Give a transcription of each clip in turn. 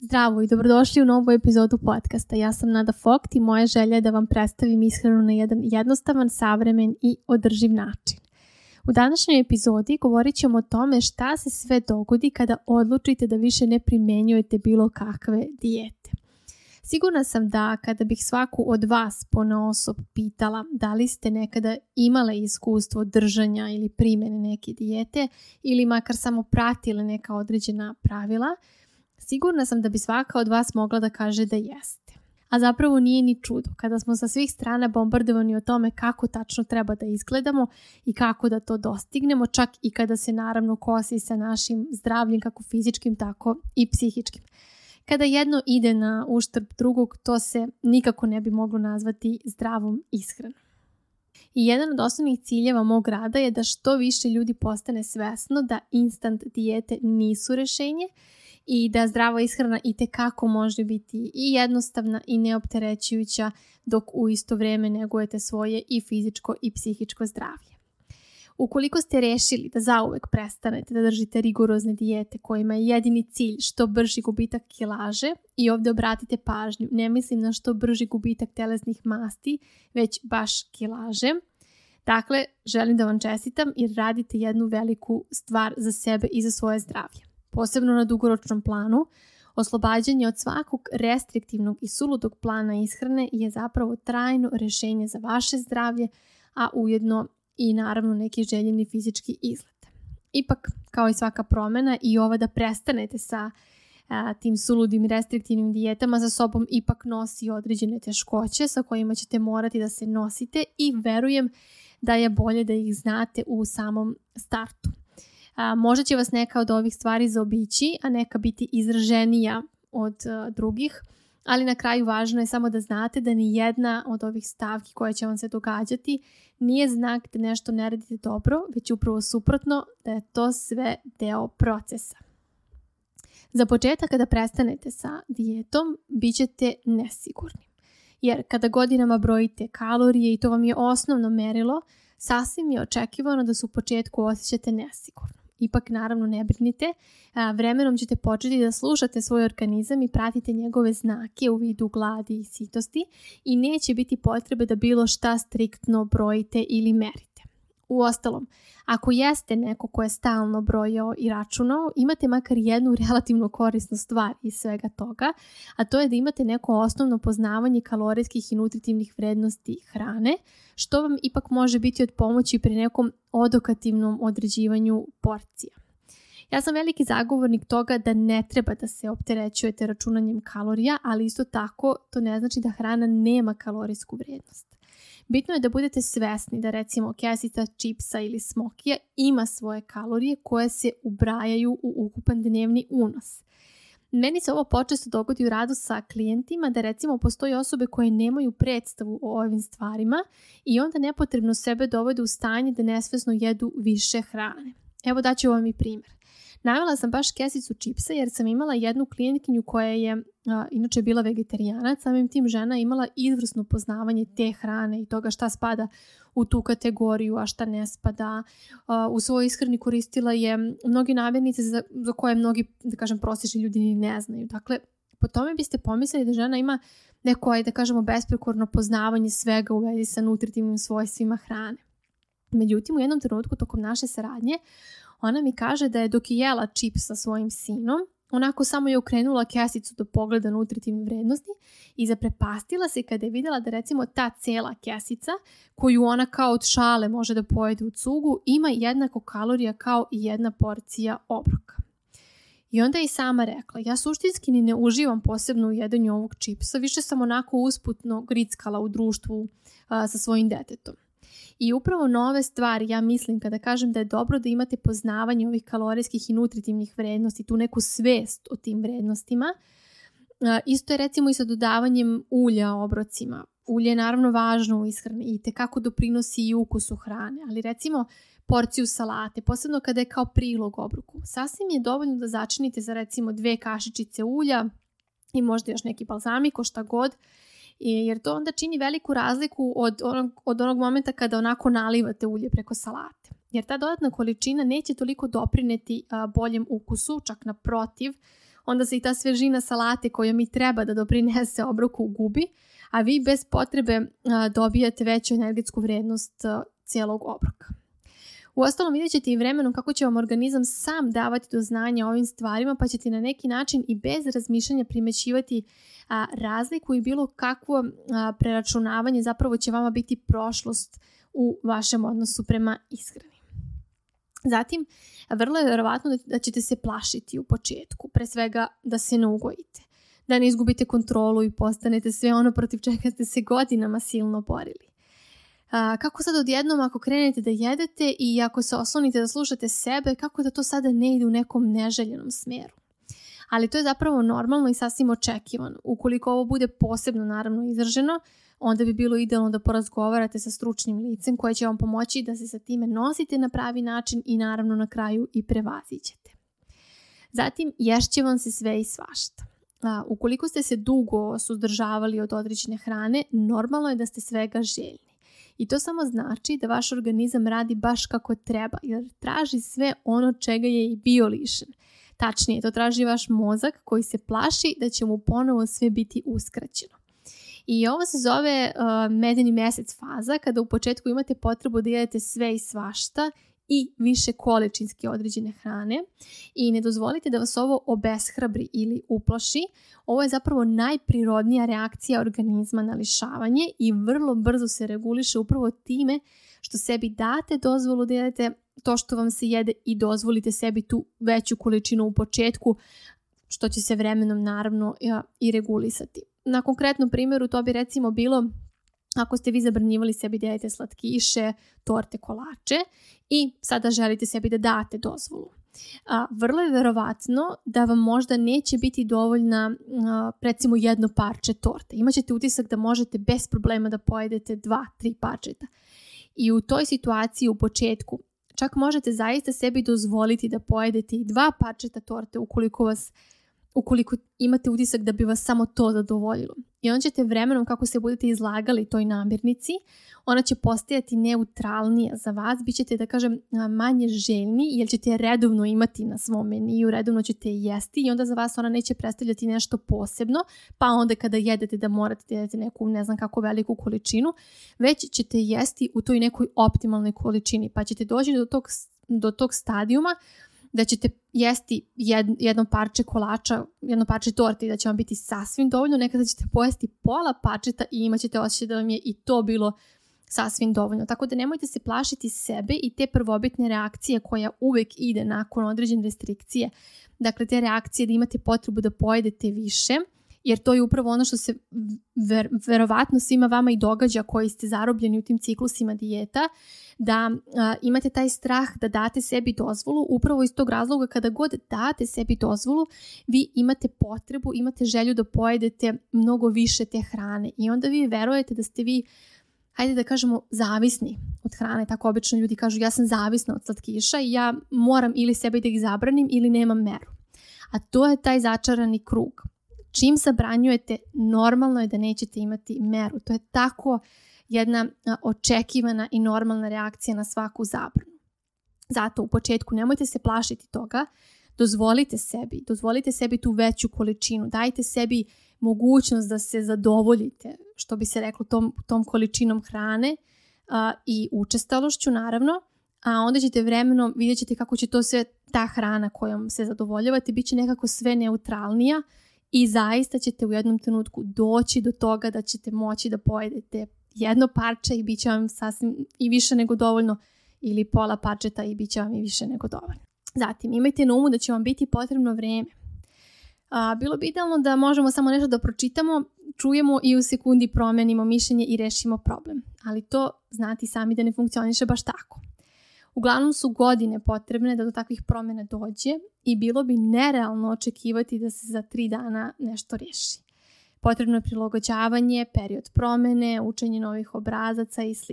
Zdravo i dobrodošli u novu epizodu podcasta. Ja sam Nada Fokt i moja želja je da vam predstavim ishranu na jedan jednostavan, savremen i održiv način. U današnjoj epizodi govorit ćemo o tome šta se sve dogodi kada odlučite da više ne primenjujete bilo kakve dijete. Sigurna sam da kada bih svaku od vas pona osob pitala da li ste nekada imale iskustvo držanja ili primjene neke dijete ili makar samo pratile neka određena pravila, sigurna sam da bi svaka od vas mogla da kaže da jeste. A zapravo nije ni čudo kada smo sa svih strana bombardovani o tome kako tačno treba da izgledamo i kako da to dostignemo, čak i kada se naravno kosi sa našim zdravljem kako fizičkim tako i psihičkim. Kada jedno ide na uštrb drugog, to se nikako ne bi moglo nazvati zdravom ishranom. I jedan od osnovnih ciljeva mog rada je da što više ljudi postane svesno da instant dijete nisu rešenje i da zdrava ishrana i tekako može biti i jednostavna i neopterećujuća dok u isto vrijeme negujete svoje i fizičko i psihičko zdravlje. Ukoliko ste rešili da zauvek prestanete da držite rigorozne dijete kojima je jedini cilj što brži gubitak kilaže i ovdje obratite pažnju, ne mislim na što brži gubitak telesnih masti, već baš kilaže. Dakle, želim da vam čestitam jer radite jednu veliku stvar za sebe i za svoje zdravlje. Posebno na dugoročnom planu, oslobađanje od svakog restriktivnog i suludog plana ishrane je zapravo trajno rešenje za vaše zdravlje, a ujedno i naravno neki željeni fizički izgled. Ipak, kao i svaka promjena, i ova da prestanete sa a, tim suludim restriktivnim dijetama za sobom ipak nosi određene teškoće sa kojima ćete morati da se nosite i verujem da je bolje da ih znate u samom startu. A, možda će vas neka od ovih stvari zaobići, a neka biti izraženija od a, drugih, ali na kraju važno je samo da znate da ni jedna od ovih stavki koje će vam se događati nije znak da nešto ne radite dobro, već upravo suprotno da je to sve deo procesa. Za početak kada prestanete sa dijetom, bit ćete nesigurni. Jer kada godinama brojite kalorije i to vam je osnovno merilo, sasvim je očekivano da se u početku osjećate nesigurno. Ipak naravno ne brinite, vremenom ćete početi da slušate svoj organizam i pratite njegove znake u vidu gladi i sitosti i neće biti potrebe da bilo šta striktno brojite ili merite. U ostalom, ako jeste neko ko je stalno brojao i računao, imate makar jednu relativno korisnu stvar iz svega toga, a to je da imate neko osnovno poznavanje kalorijskih i nutritivnih vrednosti hrane, što vam ipak može biti od pomoći pri nekom odokativnom određivanju porcija. Ja sam veliki zagovornik toga da ne treba da se opterećujete računanjem kalorija, ali isto tako to ne znači da hrana nema kalorijsku vrijednost. Bitno je da budete svesni da recimo kesica čipsa ili smokija ima svoje kalorije koje se ubrajaju u ukupan dnevni unos. Meni se ovo počesto dogodi u radu sa klijentima da recimo postoji osobe koje nemaju predstavu o ovim stvarima i onda nepotrebno sebe dovode u stanje da nesvesno jedu više hrane. Evo daću vam i primjer. Navela sam baš kesicu čipsa jer sam imala jednu klijentkinju koja je a, inače bila vegetarijanac, samim tim žena imala izvrsno poznavanje te hrane i toga šta spada u tu kategoriju, a šta ne spada. A, u svojoj ishrani koristila je mnogi namirnice za, za koje mnogi, da kažem, prosječni ljudi ni ne znaju. Dakle, po tome biste pomislili da žena ima neko, da kažemo, besprekorno poznavanje svega u vezi sa nutritivnim svojstvima hrane. Međutim, u jednom trenutku tokom naše saradnje ona mi kaže da je dok je jela čip sa svojim sinom, onako samo je okrenula kesicu do pogleda nutritivne vrednosti i zaprepastila se kada je vidjela da recimo ta cela kesica koju ona kao od šale može da pojede u cugu ima jednako kalorija kao i jedna porcija obroka. I onda je i sama rekla, ja suštinski ni ne uživam posebno u jedanju ovog čipsa, više sam onako usputno grickala u društvu a, sa svojim detetom. I upravo nove stvari, ja mislim, kada kažem da je dobro da imate poznavanje ovih kalorijskih i nutritivnih vrednosti, tu neku svest o tim vrednostima, isto je recimo i sa dodavanjem ulja obrocima. Ulje je naravno važno u ishrani i tekako doprinosi i ukusu hrane, ali recimo porciju salate, posebno kada je kao prilog obroku. Sasvim je dovoljno da začinite za recimo dve kašičice ulja i možda još neki balzamiko, šta god, jer to onda čini veliku razliku od onog, od onog momenta kada onako nalivate ulje preko salate. Jer ta dodatna količina neće toliko doprineti a, boljem ukusu, čak naprotiv, onda se i ta svežina salate koja mi treba da doprinese obroku gubi, a vi bez potrebe dobijate veću energetsku vrednost cijelog obroka. U ostalom vidjet ćete i vremenom kako će vam organizam sam davati do znanja ovim stvarima pa ćete na neki način i bez razmišljanja primećivati a, razliku i bilo kakvo a, preračunavanje zapravo će vama biti prošlost u vašem odnosu prema ishrani. Zatim, vrlo je verovatno da, da ćete se plašiti u početku, pre svega da se ne ugojite, da ne izgubite kontrolu i postanete sve ono protiv čega ste se godinama silno borili. A, kako sad odjednom ako krenete da jedete i ako se oslonite da slušate sebe, kako da to sada ne ide u nekom neželjenom smeru? Ali to je zapravo normalno i sasvim očekivano. Ukoliko ovo bude posebno naravno izraženo, onda bi bilo idealno da porazgovarate sa stručnim licem koje će vam pomoći da se sa time nosite na pravi način i naravno na kraju i prevazićete. Zatim, ješće vam se sve i svašta. A, ukoliko ste se dugo suzdržavali od određene hrane, normalno je da ste svega željni. I to samo znači da vaš organizam radi baš kako treba, jer traži sve ono čega je i bio lišen. Tačnije, to traži vaš mozak koji se plaši da će mu ponovo sve biti uskraćeno. I ovo se zove uh, medeni mesec faza, kada u početku imate potrebu da jedete sve i svašta i više količinske određene hrane i ne dozvolite da vas ovo obeshrabri ili uplaši. Ovo je zapravo najprirodnija reakcija organizma na lišavanje i vrlo brzo se reguliše upravo time što sebi date dozvolu da jedete to što vam se jede i dozvolite sebi tu veću količinu u početku što će se vremenom naravno i regulisati. Na konkretnom primjeru to bi recimo bilo ako ste vi zabranjivali sebi da jedete slatkiše, torte, kolače i sada želite sebi da date dozvolu. A, vrlo je verovatno da vam možda neće biti dovoljna a, recimo jedno parče torte. Imaćete utisak da možete bez problema da pojedete dva, tri parčeta. I u toj situaciji u početku čak možete zaista sebi dozvoliti da pojedete i dva parčeta torte ukoliko vas ukoliko imate utisak da bi vas samo to zadovoljilo. I onda ćete vremenom kako se budete izlagali toj namirnici, ona će postajati neutralnija za vas, bit ćete da kažem manje željni jer ćete je redovno imati na svom meniju, redovno ćete je jesti i onda za vas ona neće predstavljati nešto posebno, pa onda kada jedete da morate da jedete neku ne znam kako veliku količinu, već ćete jesti u toj nekoj optimalnoj količini, pa ćete doći do tog, do tog stadijuma da ćete jesti jed, jedno parče kolača, jedno parče torte i da će vam biti sasvim dovoljno, nekada ćete pojesti pola parčeta i imat ćete osjećaj da vam je i to bilo sasvim dovoljno. Tako da nemojte se plašiti sebe i te prvobitne reakcije koja uvek ide nakon određene restrikcije. Dakle, te reakcije da imate potrebu da pojedete više – jer to je upravo ono što se ver, verovatno svima vama i događa koji ste zarobljeni u tim ciklusima dijeta, da a, imate taj strah da date sebi dozvolu, upravo iz tog razloga kada god date sebi dozvolu, vi imate potrebu, imate želju da pojedete mnogo više te hrane i onda vi verujete da ste vi hajde da kažemo, zavisni od hrane. Tako obično ljudi kažu ja sam zavisna od slatkiša i ja moram ili sebi da ih zabranim ili nemam meru. A to je taj začarani krug čim zabranjujete, normalno je da nećete imati meru. To je tako jedna očekivana i normalna reakcija na svaku zabranu. Zato u početku nemojte se plašiti toga, dozvolite sebi, dozvolite sebi tu veću količinu, dajte sebi mogućnost da se zadovoljite, što bi se reklo, tom, tom količinom hrane a, i učestalošću naravno, a onda ćete vremenom, vidjet ćete kako će to sve, ta hrana kojom se zadovoljavate, bit će nekako sve neutralnija, i zaista ćete u jednom trenutku doći do toga da ćete moći da pojedete jedno parče i bit će vam sasvim i više nego dovoljno ili pola parčeta i bit će vam i više nego dovoljno. Zatim imajte na umu da će vam biti potrebno vreme. A, bilo bi idealno da možemo samo nešto da pročitamo, čujemo i u sekundi promenimo mišljenje i rešimo problem. Ali to znati sami da ne funkcioniše baš tako. Uglavnom su godine potrebne da do takvih promjena dođe i bilo bi nerealno očekivati da se za tri dana nešto riješi. Potrebno je prilagođavanje, period promene, učenje novih obrazaca i sl.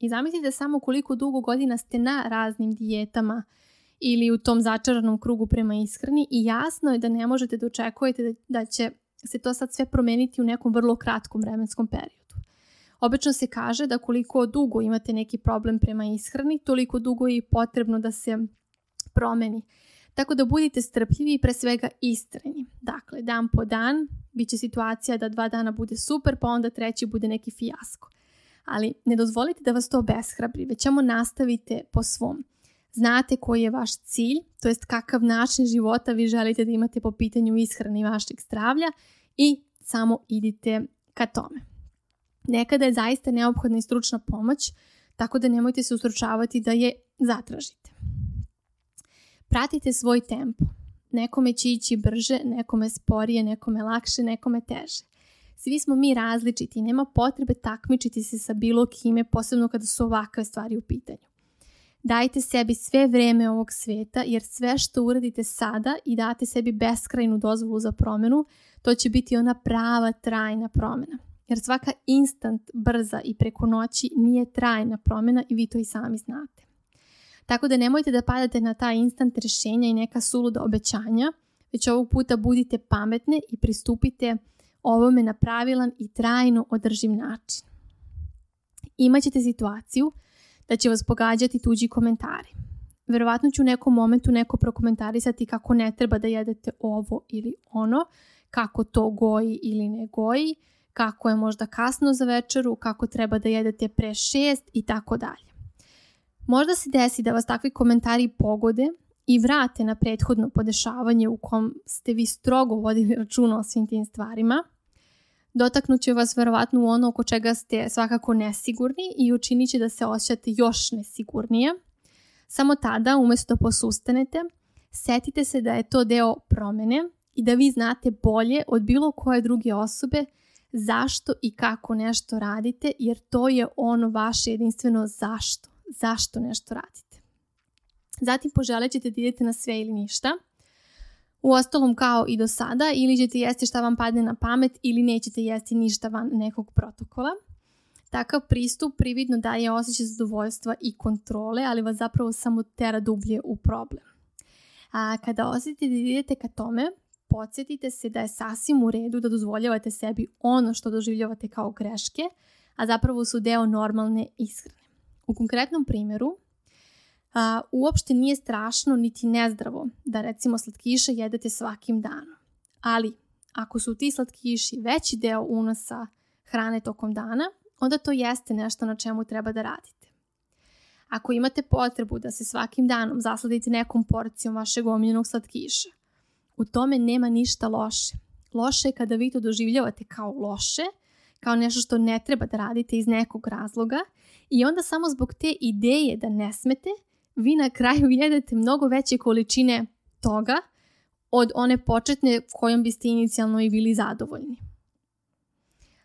I zamislite samo koliko dugo godina ste na raznim dijetama ili u tom začaranom krugu prema ishrani i jasno je da ne možete da očekujete da će se to sad sve promeniti u nekom vrlo kratkom vremenskom periodu. Obično se kaže da koliko dugo imate neki problem prema ishrani, toliko dugo je i potrebno da se promeni Tako da budite strpljivi i pre svega istrajni. Dakle, dan po dan, bit će situacija da dva dana bude super, pa onda treći bude neki fijasko. Ali ne dozvolite da vas to beshrabri, već samo nastavite po svom. Znate koji je vaš cilj, to jest kakav način života vi želite da imate po pitanju ishrane i vašeg zdravlja i samo idite ka tome. Nekada je zaista neophodna i stručna pomoć, tako da nemojte se usručavati da je zatražite. Pratite svoj tempo. Nekome će ići brže, nekome sporije, nekome lakše, nekome teže. Svi smo mi različiti i nema potrebe takmičiti se sa bilo kime, posebno kada su ovakve stvari u pitanju. Dajte sebi sve vreme ovog sveta, jer sve što uradite sada i date sebi beskrajnu dozvolu za promenu, to će biti ona prava trajna promena. Jer svaka instant, brza i preko noći nije trajna promjena i vi to i sami znate. Tako da nemojte da padate na ta instant rješenja i neka suluda obećanja, već ovog puta budite pametne i pristupite ovome na pravilan i trajno održiv način. Imaćete situaciju da će vas pogađati tuđi komentari. Verovatno ću u nekom momentu neko prokomentarisati kako ne treba da jedete ovo ili ono, kako to goji ili ne goji, kako je možda kasno za večeru, kako treba da jedete pre šest i tako dalje. Možda se desi da vas takvi komentari pogode i vrate na prethodno podešavanje u kom ste vi strogo vodili računa o svim tim stvarima. Dotaknut će vas verovatno u ono oko čega ste svakako nesigurni i učinit će da se osjećate još nesigurnije. Samo tada, umjesto da posustanete, setite se da je to deo promene i da vi znate bolje od bilo koje druge osobe zašto i kako nešto radite, jer to je ono vaše jedinstveno zašto. Zašto nešto radite. Zatim poželit ćete da idete na sve ili ništa. U ostalom kao i do sada, ili ćete jesti šta vam padne na pamet ili nećete jesti ništa van nekog protokola. Takav pristup prividno daje osjećaj zadovoljstva i kontrole, ali vas zapravo samo tera dublje u problem. A kada osjetite da idete ka tome, podsjetite se da je sasvim u redu da dozvoljavate sebi ono što doživljavate kao greške, a zapravo su deo normalne ishrane. U konkretnom primjeru, a, uopšte nije strašno niti nezdravo da recimo slatkiše jedete svakim danom. Ali ako su ti slatkiši veći deo unosa hrane tokom dana, onda to jeste nešto na čemu treba da radite. Ako imate potrebu da se svakim danom zasladite nekom porcijom vašeg omiljenog slatkiša, u tome nema ništa loše. Loše je kada vi to doživljavate kao loše, kao nešto što ne treba da radite iz nekog razloga i onda samo zbog te ideje da ne smete, vi na kraju jedete mnogo veće količine toga od one početne kojom biste inicijalno i bili zadovoljni.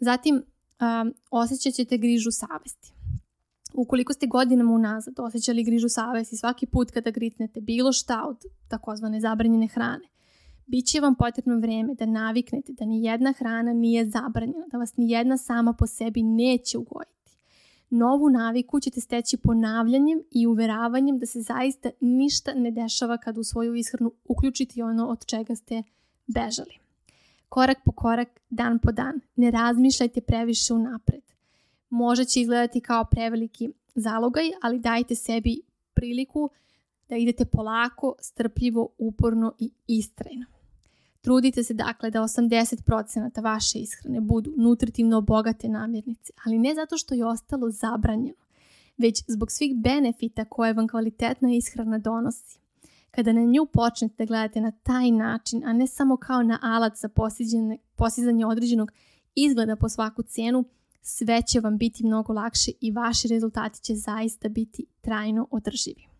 Zatim, um, osjećat ćete grižu savesti. Ukoliko ste godinama unazad osjećali grižu savesti svaki put kada gritnete bilo šta od takozvane zabranjene hrane, Biće vam potrebno vreme da naviknete da ni jedna hrana nije zabranjena, da vas ni jedna sama po sebi neće ugojiti. Novu naviku ćete steći ponavljanjem i uveravanjem da se zaista ništa ne dešava kad u svoju ishranu uključite ono od čega ste bežali. Korak po korak, dan po dan. Ne razmišljajte previše unapred. Možda će izgledati kao preveliki zalogaj, ali dajte sebi priliku da idete polako, strpljivo, uporno i istrajno. Trudite se dakle da 80% vaše ishrane budu nutritivno bogate namirnice, ali ne zato što je ostalo zabranjeno, već zbog svih benefita koje vam kvalitetna ishrana donosi. Kada na nju počnete da gledate na taj način, a ne samo kao na alat za postizanje određenog izgleda po svaku cijenu, sve će vam biti mnogo lakše i vaši rezultati će zaista biti trajno održivi.